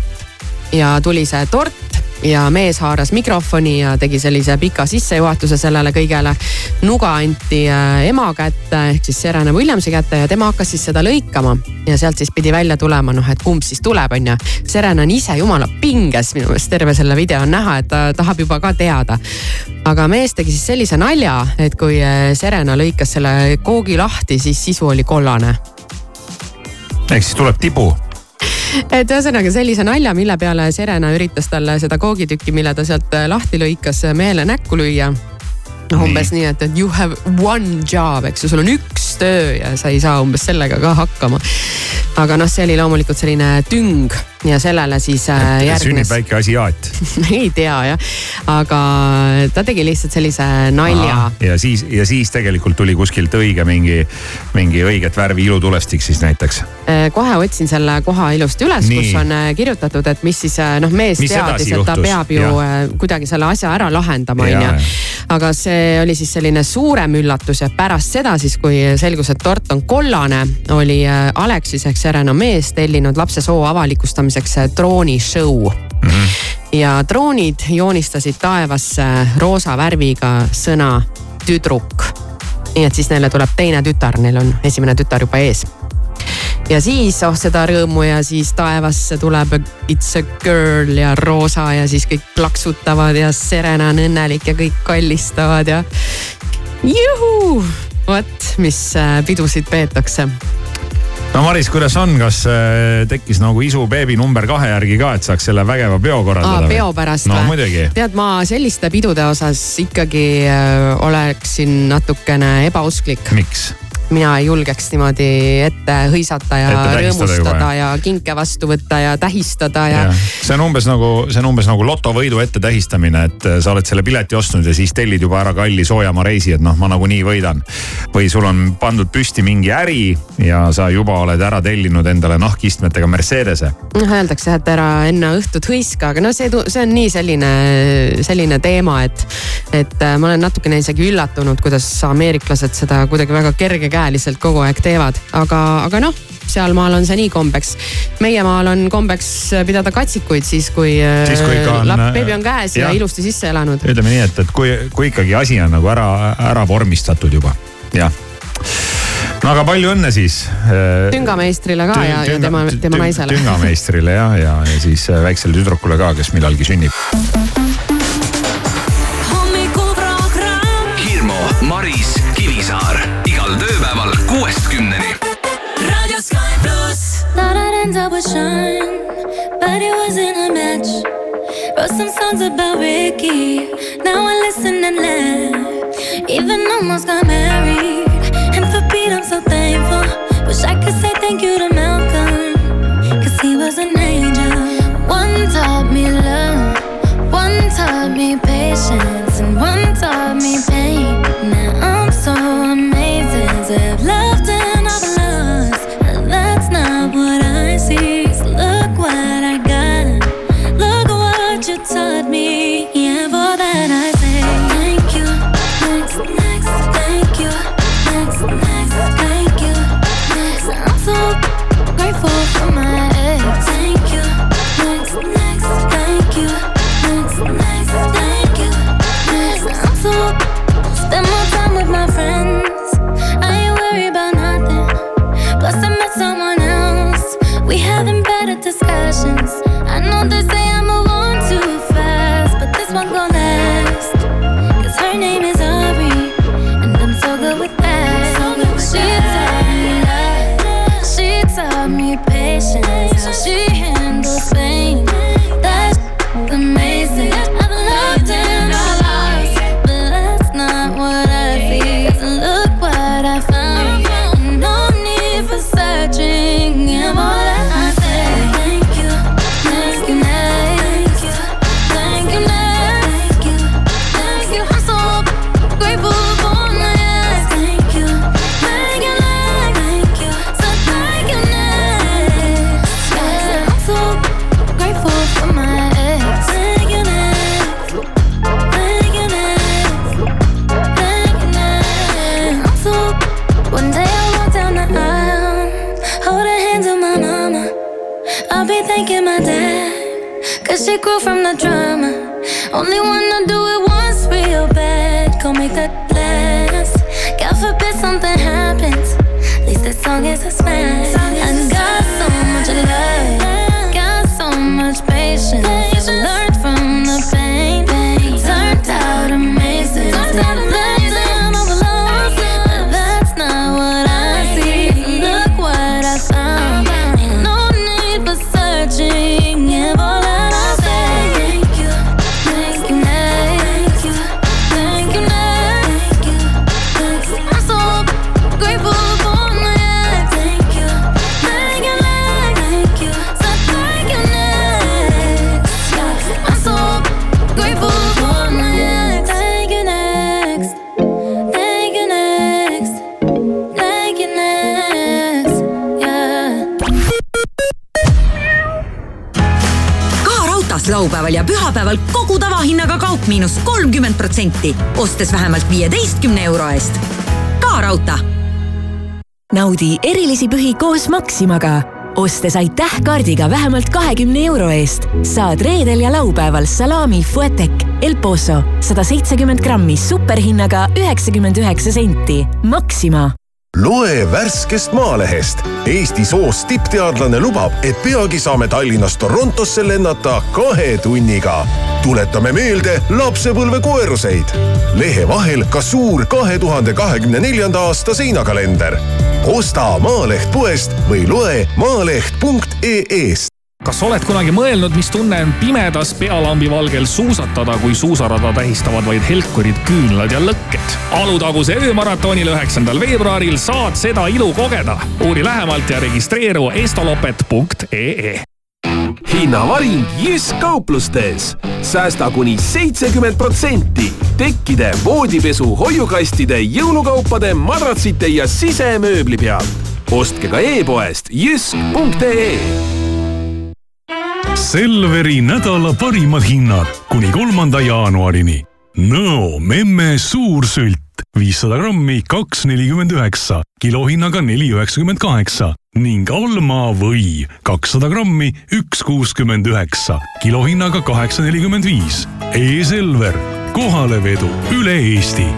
ja tuli see tort ja mees haaras mikrofoni ja tegi sellise pika sissejuhatuse sellele kõigele. nuga anti äh, ema kätte ehk siis Serena Williamsi kätte ja tema hakkas siis seda lõikama ja sealt siis pidi välja tulema, noh, et kumb siis tuleb, on ju. Serena on ise jumala pinges minu meelest terve selle video on näha, et ta tahab juba ka teada. aga mees tegi siis sellise nalja, et kui äh, Serena lõikas selle koogi lahti, siis sisu oli kollane. ehk siis tuleb tibu et ühesõnaga sellise nalja, mille peale Serena üritas talle seda koogitükki, mille ta sealt äh, lahti lõikas, mehele näkku lüüa noh, umbes nii, et, et you have one job, eks ju, sul on üks töö ja sa ei saa umbes sellega ka hakkama. aga noh, see oli loomulikult selline tüng ja sellele siis äh, järgnes. sünnib väike asiaat ei tea jah, aga ta tegi lihtsalt sellise nalja. ja siis, ja siis tegelikult tuli kuskilt õige mingi, mingi õiget värvi ilutulestik siis näiteks. Äh, kohe otsin selle koha ilusti üles, kus on äh, kirjutatud, et mis siis noh, mees mis teadis, et ta peab ju ja. kuidagi selle asja ära lahendama, onju. aga see oli siis selline suurem üllatus ja pärast seda siis, kui selgus, et tort on kollane, oli Aleksis ehk Serena mees tellinud lapse soo avalikustamiseks niisuguseks droonishow mm. -hmm. ja droonid joonistasid taevasse roosa värviga sõna tüdruk. nii et siis neile tuleb teine tütar, neil on esimene tütar juba ees ja siis oh seda rõõmu ja siis taevasse tuleb It's a girl ja roosa ja siis kõik plaksutavad ja Serena on õnnelik ja kõik kallistavad ja juhu, vot mis äh, pidusid peetakse no Maris, kuidas on, kas äh, tekkis nagu isu beebi number kahe järgi ka, et saaks selle vägeva peo korraldada? peo pärast no, või? tead, ma selliste pidude osas ikkagi äh, oleksin natukene ebausklik. miks? Mina ei julgeks niimoodi ette hõisata ja Ette rõõmustada ja kinke vastu võtta ja tähistada ja, Jah. see on umbes nagu, see on umbes nagu lotovõidu ette tähistamine, et äh, sa oled selle pileti ostnud ja siis tellid juba ära kalli soojamaa reisi, et noh, ma nagunii võidan. või sul on pandud püsti mingi äri ja sa juba oled ära tellinud endale nahkistmetega Mercedese. noh öeldakse, et ära enne õhtut hõiska, aga no see, see on nii selline, selline teema, et, et äh, ma olen natukene isegi üllatunud, kuidas ameeriklased seda kuidagi väga kergekäeliselt kogu aeg teevad, aga, aga noh sealmaal on see nii kombeks. meie maal on kombeks pidada katsikuid siis, kui, Siis, kui ikka on- lapp beebi on käes ja, ja ilusti sisse elanud. ütleme nii, et, et kui, kui ikkagi asi on nagu ära, ära vormistatud juba, jah. no aga palju õnne siis. tüngameistrile ka ja, ja tema, tema naisele. tüngameistrile ja, ja, ja siis äh, väiksele tüdrukule ka, kes millalgi sünnib. Tööpäeval kuuest kümneni. Raadio Sky pluss. Thought I'd end up with Sean, but it wasn't a match. Wrote some songs about Ricky, now I listen and laugh. Even almost got married, and for Pete I'm so thankful. Wish I could say thank you to Malcolm, cause he was an angel. One taught me love, one taught me patience, and one taught me pain. Pühapäeval kogu tavahinnaga kaup miinus kolmkümmend protsenti, ostes vähemalt viieteistkümne euro eest. ka raudtee naudi erilisi pühi koos Maximaga. ostes aitäh kaardiga vähemalt kahekümne euro eest, saad reedel ja laupäeval salami Fuetec El Poso sada seitsekümmend grammi superhinnaga üheksakümmend üheksa senti. Maxima loe värskest Maalehest. Eesti soost tippteadlane lubab, et peagi saame Tallinnast Torontosse lennata kahe tunniga. tuletame meelde lapsepõlvekoeruseid. lehe vahel ka suur kahe tuhande kahekümne neljanda aasta seinakalender. osta Maaleht poest või loe maaleht.ee-st kas oled kunagi mõelnud, mis tunne on pimedas pealambi valgel suusatada, kui suusarada tähistavad vaid helkurid, küünlad ja lõkked? Alutaguse öömaratonil üheksandal veebruaril saad seda ilu kogeda. uuri lähemalt ja registreeru estolopet.ee hinnavaring Jysk kauplustes. säästa kuni seitsekümmend protsenti tekkide, voodipesu, hoiukastide, jõulukaupade, madratsite ja sisemööbli pealt. ostke ka e-poest jysk.ee Selveri nädala parimad hinnad kuni kolmanda jaanuarini. Nõo memme suursült viissada grammi, kaks nelikümmend üheksa, kilohinnaga neli üheksakümmend kaheksa ning Alma või kakssada grammi, üks kuuskümmend üheksa, kilohinnaga kaheksa nelikümmend viis. E-Selver, kohalevedu üle Eesti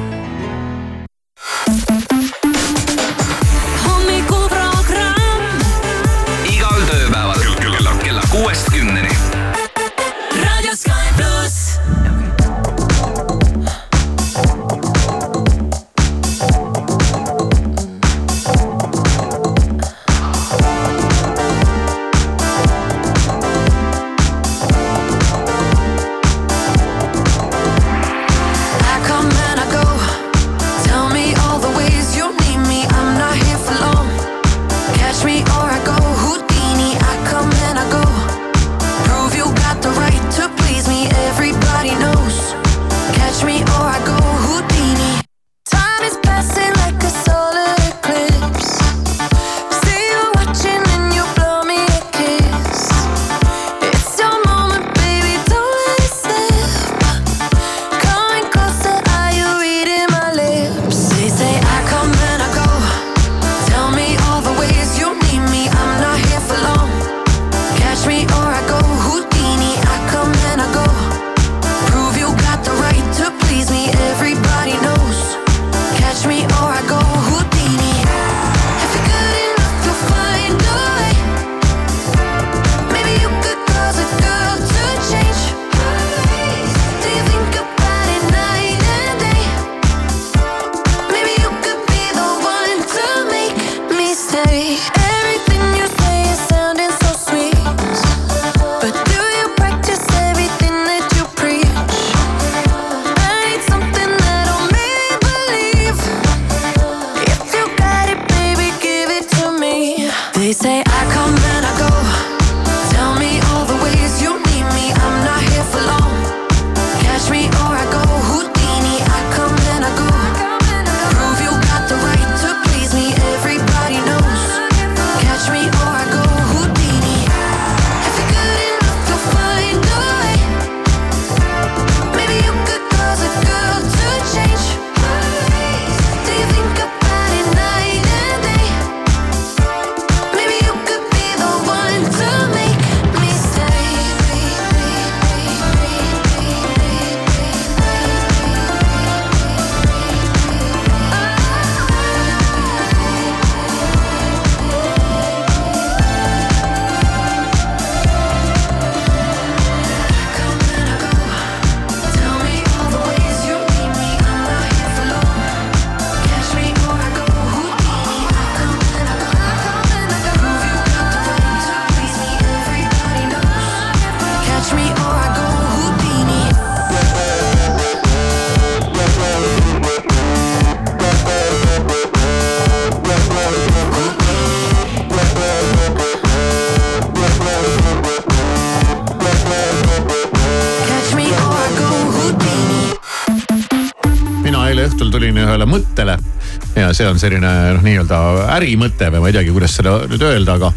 see on selline noh, nii-öelda ärimõte või ma ei teagi, kuidas seda nüüd öelda, aga.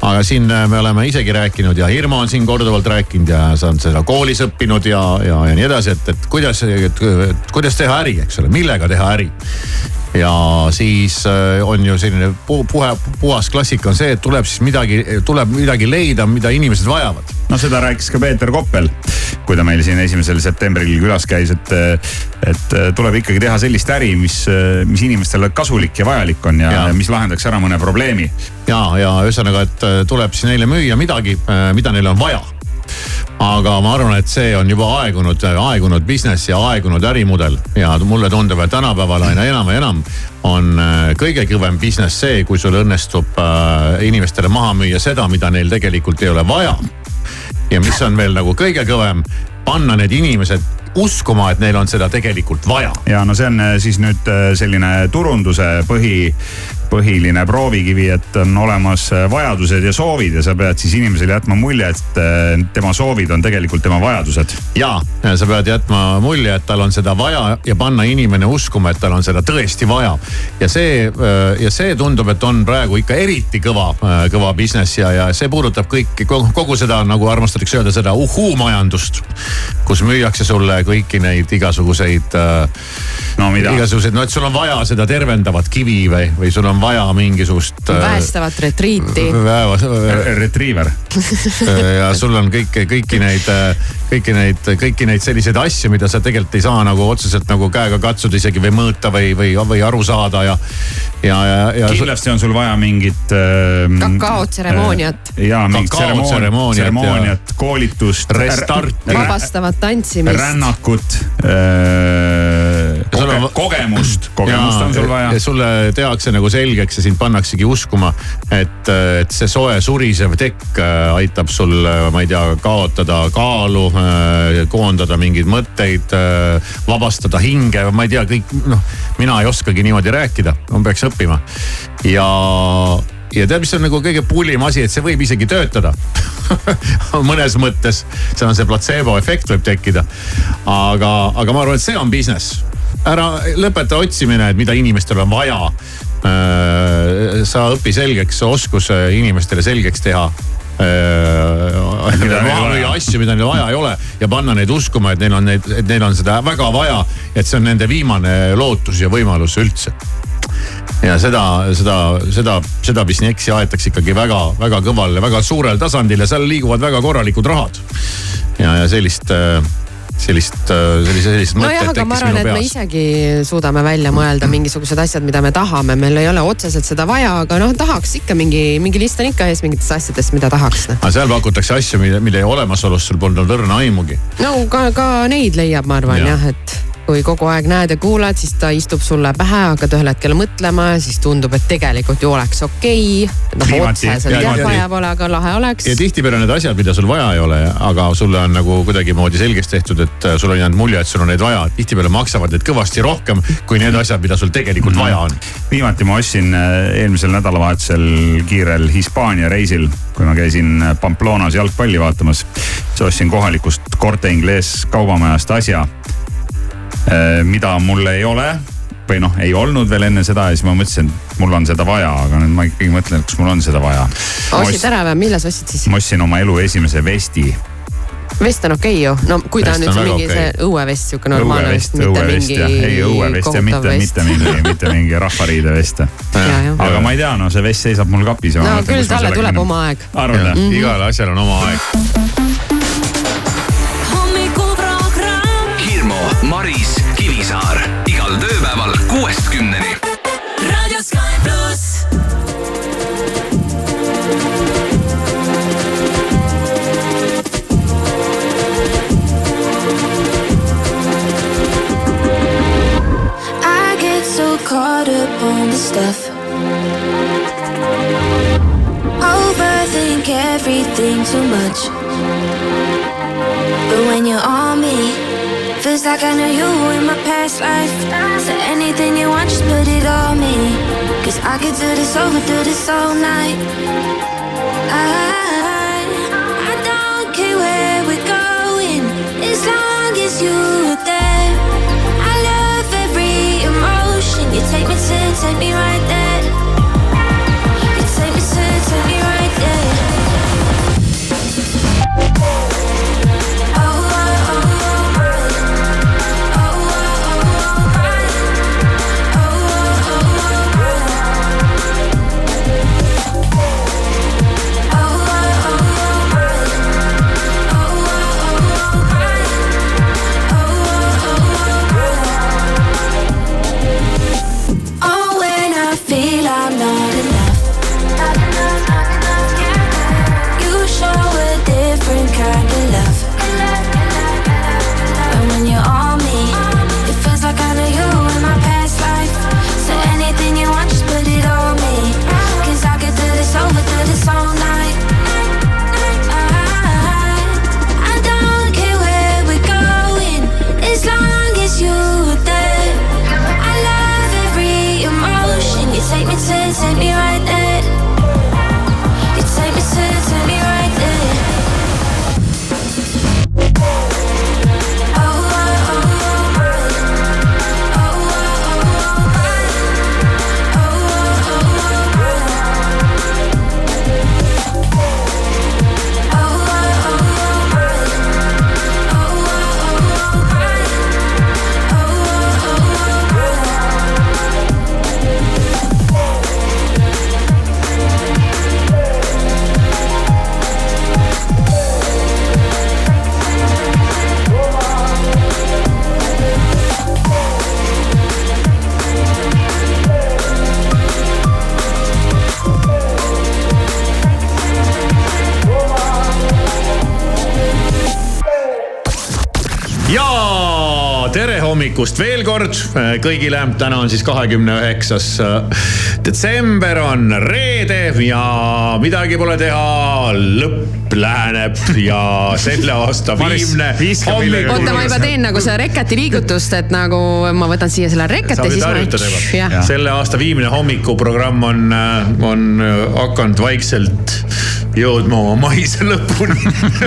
aga siin me oleme isegi rääkinud ja Irma on siin korduvalt rääkinud ja sa oled seda koolis õppinud ja, ja, ja nii edasi, et, et kuidas, kuidas teha äri, eks ole, millega teha äri ja siis äh, on ju selline pu puhe, puhas klassika on see, et tuleb siis midagi, tuleb midagi leida, mida inimesed vajavad. No seda rääkis ka Peeter Koppel, kui ta meil siin esimesel septembril külas käis, et, et tuleb ikkagi teha sellist äri, mis, mis inimestele kasulik ja vajalik on ja, ja. mis lahendaks ära mõne probleemi. ja, ja ühesõnaga, et tuleb siis neile müüa midagi, mida neil on vaja aga ma arvan, et see on juba aegunud, aegunud business ja aegunud ärimudel ja mulle tundub, et tänapäeval aina enam ja enam on äh, kõige kõvem business see, kui sul õnnestub äh, inimestele maha müüa seda, mida neil tegelikult ei ole vaja. Ja mis on veel nagu kõige kõvem, panna need inimesed uskuma, et neil on seda tegelikult vaja. ja no see on äh, siis nüüd äh, selline turunduse põhi, põhiline proovikivi, et on olemas äh, vajadused ja soovid ja sa pead siis inimesele jätma mulje, et tema soovid on tegelikult tema vajadused. ja, sa pead jätma mulje, et tal on seda vaja ja panna inimene uskuma, et tal on seda tõesti vaja. ja see ja see tundub, et on praegu ikka eriti kõva, kõva business ja, ja see puudutab kõiki, kogu seda nagu armastatakse öelda seda uhuu-majandust. kus müüakse sulle kõiki neid igasuguseid no mida? igasuguseid, no et sul on vaja seda tervendavat kivi või, või sul on vaja mingisugust. päästavat retriiti. Retriever. ja sul on kõiki, kõiki neid, kõiki neid, kõiki neid selliseid asju, mida sa tegelikult ei saa nagu otseselt nagu käega katsuda isegi või mõõta või, või, või aru saada ja, ja, ja, ja. kindlasti on sul vaja mingit äh,. kakaotseremooniat äh,. ja mingit tseremooniat, tseremooniat, koolitust. Restarti. vabastavat tantsimist. rännakut äh, koge, on... kogemust, kogemust ja, on sul vaja. sulle tehakse nagu selgeks ja sind pannaksegi uskuma, et, et see soe surisev tekk äh, aitab sul, ma ei tea, kaotada kaalu, äh, koondada mingeid mõtteid, äh, vabastada hinge, ma ei tea, kõik noh, mina ei oskagi niimoodi rääkida, ma peaks õppima ja ja tead, mis on nagu kõige pullim asi, et see võib isegi töötada mõnes mõttes, seal on see platseebo efekt võib tekkida. aga, aga ma arvan, et see on business ära lõpeta otsimine, et mida inimestel on vaja. Äh, sa õpi selgeks oskuse inimestele selgeks teha maha müüa asju, mida neil vaja ei ole ja panna neid uskuma, et neil on neid, et neil on seda väga vaja. et see on nende viimane lootus ja võimalus üldse. Ja seda, seda, seda, seda businessi aetakse ikkagi väga-väga kõval ja väga suurel tasandil ja seal liiguvad väga korralikud rahad. ja, ja sellist sellist, sellise, sellist mõtet nojah, aga ma arvan, et me isegi suudame välja mõelda mingisugused asjad, mida me tahame, meil ei ole otseselt seda vaja, aga noh, tahaks ikka mingi, mingi list on ikka ees mingitest asjadest, mida tahaks. aga seal pakutakse asju, mille, mille olemasolust sul polnud õrna aimugi. no ka, ka neid leiab, ma arvan ja. jah, et kui kogu aeg näed ja kuulad, siis ta istub sulle pähe, hakkad ühel hetkel mõtlema ja siis tundub, et tegelikult ju oleks okei okay.. noh, otseselt jah vaja pole, aga lahe oleks. ja tihtipeale need asjad, mida sul vaja ei ole, aga sulle on nagu kuidagimoodi selgeks tehtud, et sul on jäänud mulje, et sul on neid vaja. tihtipeale maksavad need kõvasti rohkem kui need asjad, mida sul tegelikult vaja on. viimati ma ostsin äh, eelmisel nädalavahetusel kiirel Hispaania reisil, kui ma käisin äh, Pamplonas jalgpalli vaatamas. siis ostsin kohalikust Corte Inglés kaubamajast asja Äh, mida mul ei ole või noh, ei olnud veel enne seda ja siis ma mõtlesin, et mul on seda vaja, aga nüüd ma ikkagi mõtlen, kas mul on seda vaja. ostsid ära või, milles ostsid siis? ma ostsin oma elu esimese vesti. vest on okei okay ju, no kui ta vest on nüüd see mingi okay. see õuevest sihuke normaalne vest, õuevest jah, ei õuevest ja mitte, mitte mingi, mitte mingi rahvariidevest. aga ma ei tea, no see vest seisab mul kapis. no küll talle tuleb oma aeg. arvad jah? igale asjale on oma aeg Maris Kivisaar igal tööpäeval kuuest kümneni. raadio Sky pluss. I get so caught up on the stuff. Overthink everything too much. But when you're on me. Feels like I know you in my past life. So anything you want, just put it on me. Cause I could do this over, do this all night. I, I don't care where we're going, as long as you're there. I love every emotion. You take me to, take me right there. Kõigile, täna on siis kahekümne üheksas detsember, on reede ja midagi pole teha, lõpp läheneb ja selle aasta viimne hommik. oota, ma juba teen nagu seda reketi liigutust, et nagu ma võtan siia selle reketi, sa võid siis harjutada ma. juba. selle aasta viimne hommikuprogramm on, on hakanud vaikselt jõudma oma maise lõpuni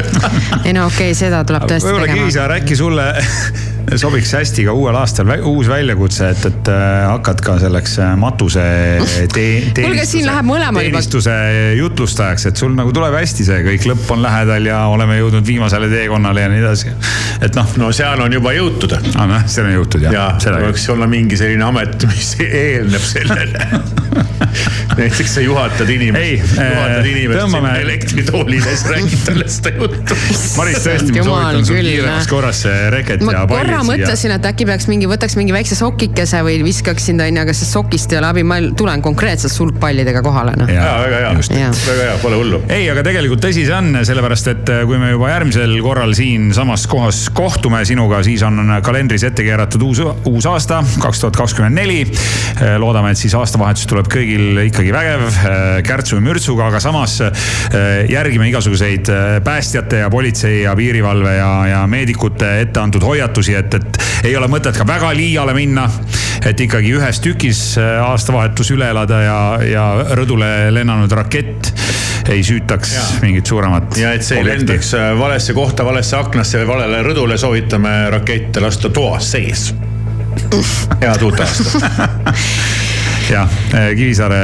ei no okei okay,, seda tuleb tõesti võib-olla tegema. Kivisaar, äkki sulle sobiks hästi ka uuel aastal uus väljakutse, et, et äh, hakkad ka selleks äh, matuse te kuulge, siin läheb mõlemal juba. teenistuse jutlustajaks, et sul nagu tuleb hästi see kõik, lõpp on lähedal ja oleme jõudnud viimasele teekonnale ja nii edasi. et noh. no seal on juba jõutud. aa, Ah, noh, seal on jõutud jah. ja võiks olla mingi selline amet, mis eelneb sellele näiteks sa juhatad inimest, juhatad inimest tõmbame... elektritoolides, räägid talle seda juttu. Maris, tõesti, ma soovitan sul kiiremas korras see reket ma ja korra pallid siia. mõtlesin, et äkki peaks mingi, võtaks mingi väikse sokikese või viskaksin ta onju, aga sellest sokist ei ole abi, ma tulen konkreetselt sulgpallidega kohale noh. ja väga hea, väga hea, pole hullu. ei, aga tegelikult tõsi see on, sellepärast et äh, kui me juba järgmisel korral siinsamas kohas kohtume sinuga, siis on kalendris ette keeratud uus, uus aasta, kaks tuhat kakskümmend neli. loodame, et siis aastavahetus tuleb kõigil ikkagi vägev, äh, kärtsu ja mürtsuga, aga samas äh, järgime igasuguseid päästjate ja politsei ja piirivalve ja, ja meedikute ette antud hoiatusi, et, et ei ole mõtet ka väga liiale minna. et ikkagi ühes tükis aastavahetus üle elada ja, ja rõdule lennanud rakett ei süütaks ja. mingit suuremat. ja et see ei lendaks äh, valesse kohta, valesse aknasse või valele rõdule, soovitame rakette lasta toas sees. head uut aastat jah, Kivisaare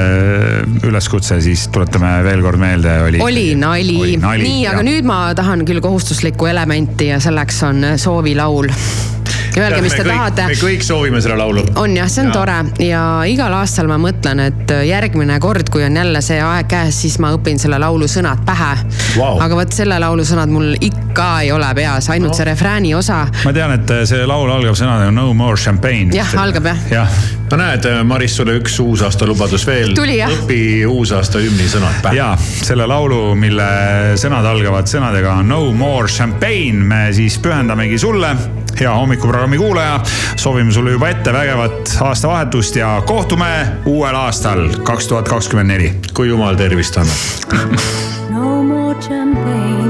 üleskutse siis tuletame veel kord meelde, oli. oli nali, Oli nali, nii, aga jah. nüüd ma tahan küll kohustuslikku elementi ja selleks on soovilaul. Öelge, mis te tahate. me kõik soovime selle laulu. on jah, see on Ja. ja. tore ja igal aastal ma mõtlen, et järgmine kord, kui on jälle see aeg käes, siis ma õpin selle laulu sõnad pähe Vau. aga vot selle laulu sõnad mul ikka ei ole peas, ainult no. see refrääni osa. ma tean, et see laul algab sõnadega no more champagne. jah, algab jah jah. no näed, Maris, sulle üks uusaasta lubadus veel. Õpi uusaasta hümni sõnad pähe. ja selle laulu, mille sõnad algavad sõnadega no more champagne, me siis pühendamegi sulle hea hommikuprogrammi kuulaja, soovime sulle juba ette vägevat aastavahetust ja kohtume uuel aastal kaks tuhat kakskümmend neli. kui jumal tervist annab. No more champagne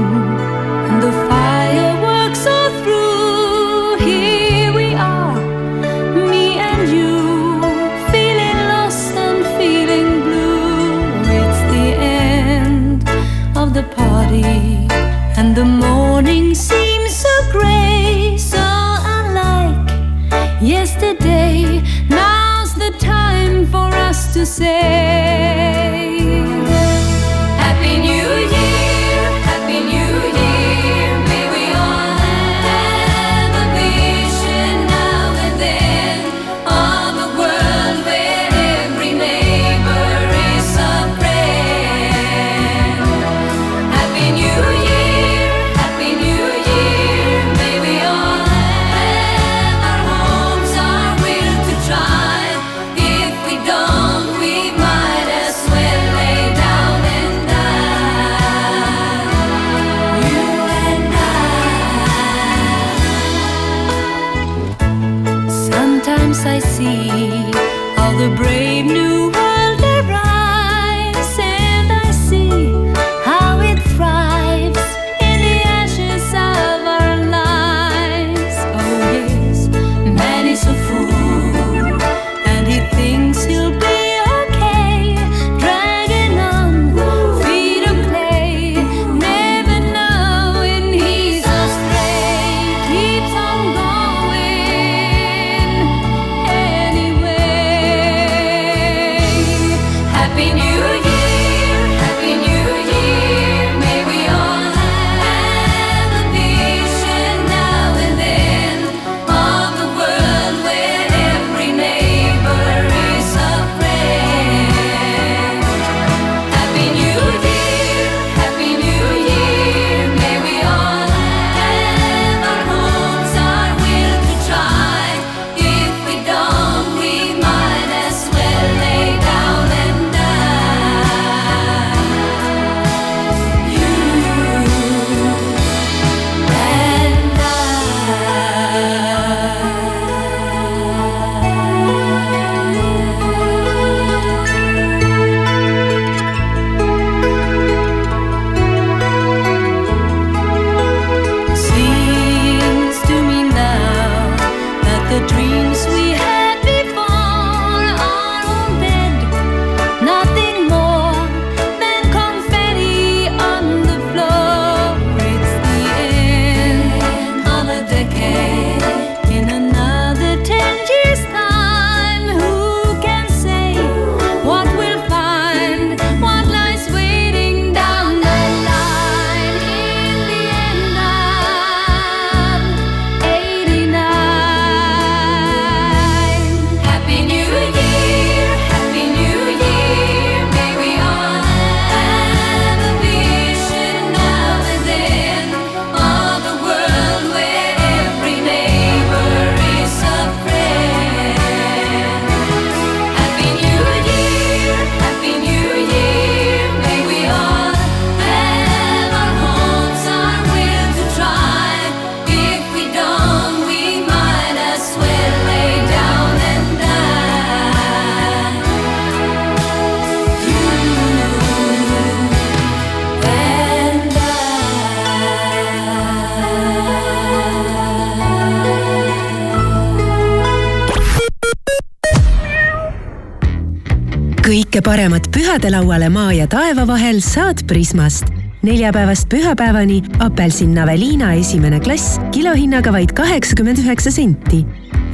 kõike paremat pühadelauale maa ja taeva vahel saad Prismast. neljapäevast pühapäevani apelsin Navelina esimene klass kilohinnaga vaid kaheksakümmend üheksa senti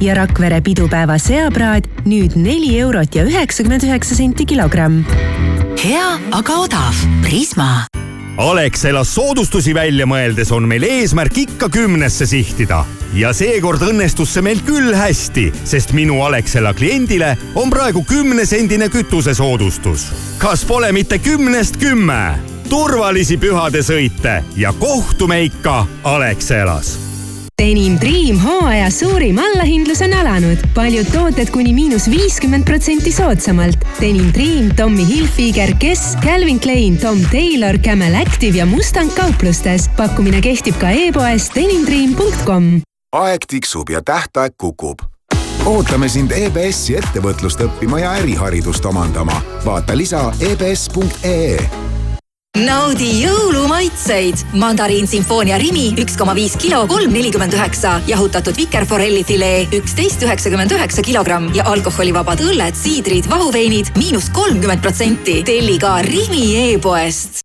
ja Rakvere pidupäeva seapraad nüüd neli eurot ja üheksakümmend üheksa senti kilogramm. hea, aga odav. Prisma Alexelas soodustusi välja mõeldes on meil eesmärk ikka kümnesse sihtida ja seekord õnnestus see meil küll hästi, sest minu Alexela kliendile on praegu kümnesendine kütusesoodustus. kas pole mitte kümnest kümme? turvalisi pühadesõite ja kohtume ikka Alexelas Denim Dream hooaja suurim allahindlus on alanud. paljud tooted kuni miinus viiskümmend protsenti soodsamalt. Denim Dream, Tommy Hilfiger, Guess, Calvin Klein, Tom Taylor, Camel Active ja Mustang kauplustes. pakkumine kehtib ka e-poes denimdream.com. aeg tiksub ja tähtaeg kukub ootame sind EBS-i ettevõtlust õppima ja äriharidust omandama. vaata lisa ebs.ee naudi jõulumaitseid. mandariin Sinfoonia Rimi üks koma viis kilo, kolm nelikümmend üheksa. jahutatud vikerforelli filee üksteist üheksakümmend üheksa kilogramm ja alkoholivabad õlled, siidrid, vahuveinid miinus kolmkümmend protsenti. telli ka Rimi e-poest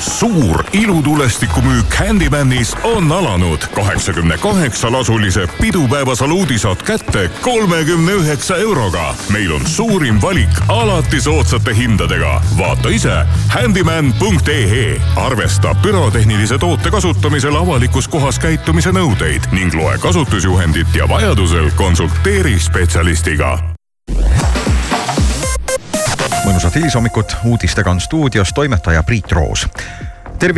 suur ilutulestikumüük Handymanis on alanud. kaheksakümne kaheksa lasulise pidupäeva saluudi saad kätte kolmekümne üheksa euroga. meil on suurim valik alati soodsate hindadega. vaata ise handyman.ee. arvesta pürotehnilise toote kasutamisel avalikus kohas käitumise nõudeid ning loe kasutusjuhendit ja vajadusel konsulteeri spetsialistiga mõnusat hilishommikut, uudistega on stuudios toimetaja Priit Roos. tervisemajja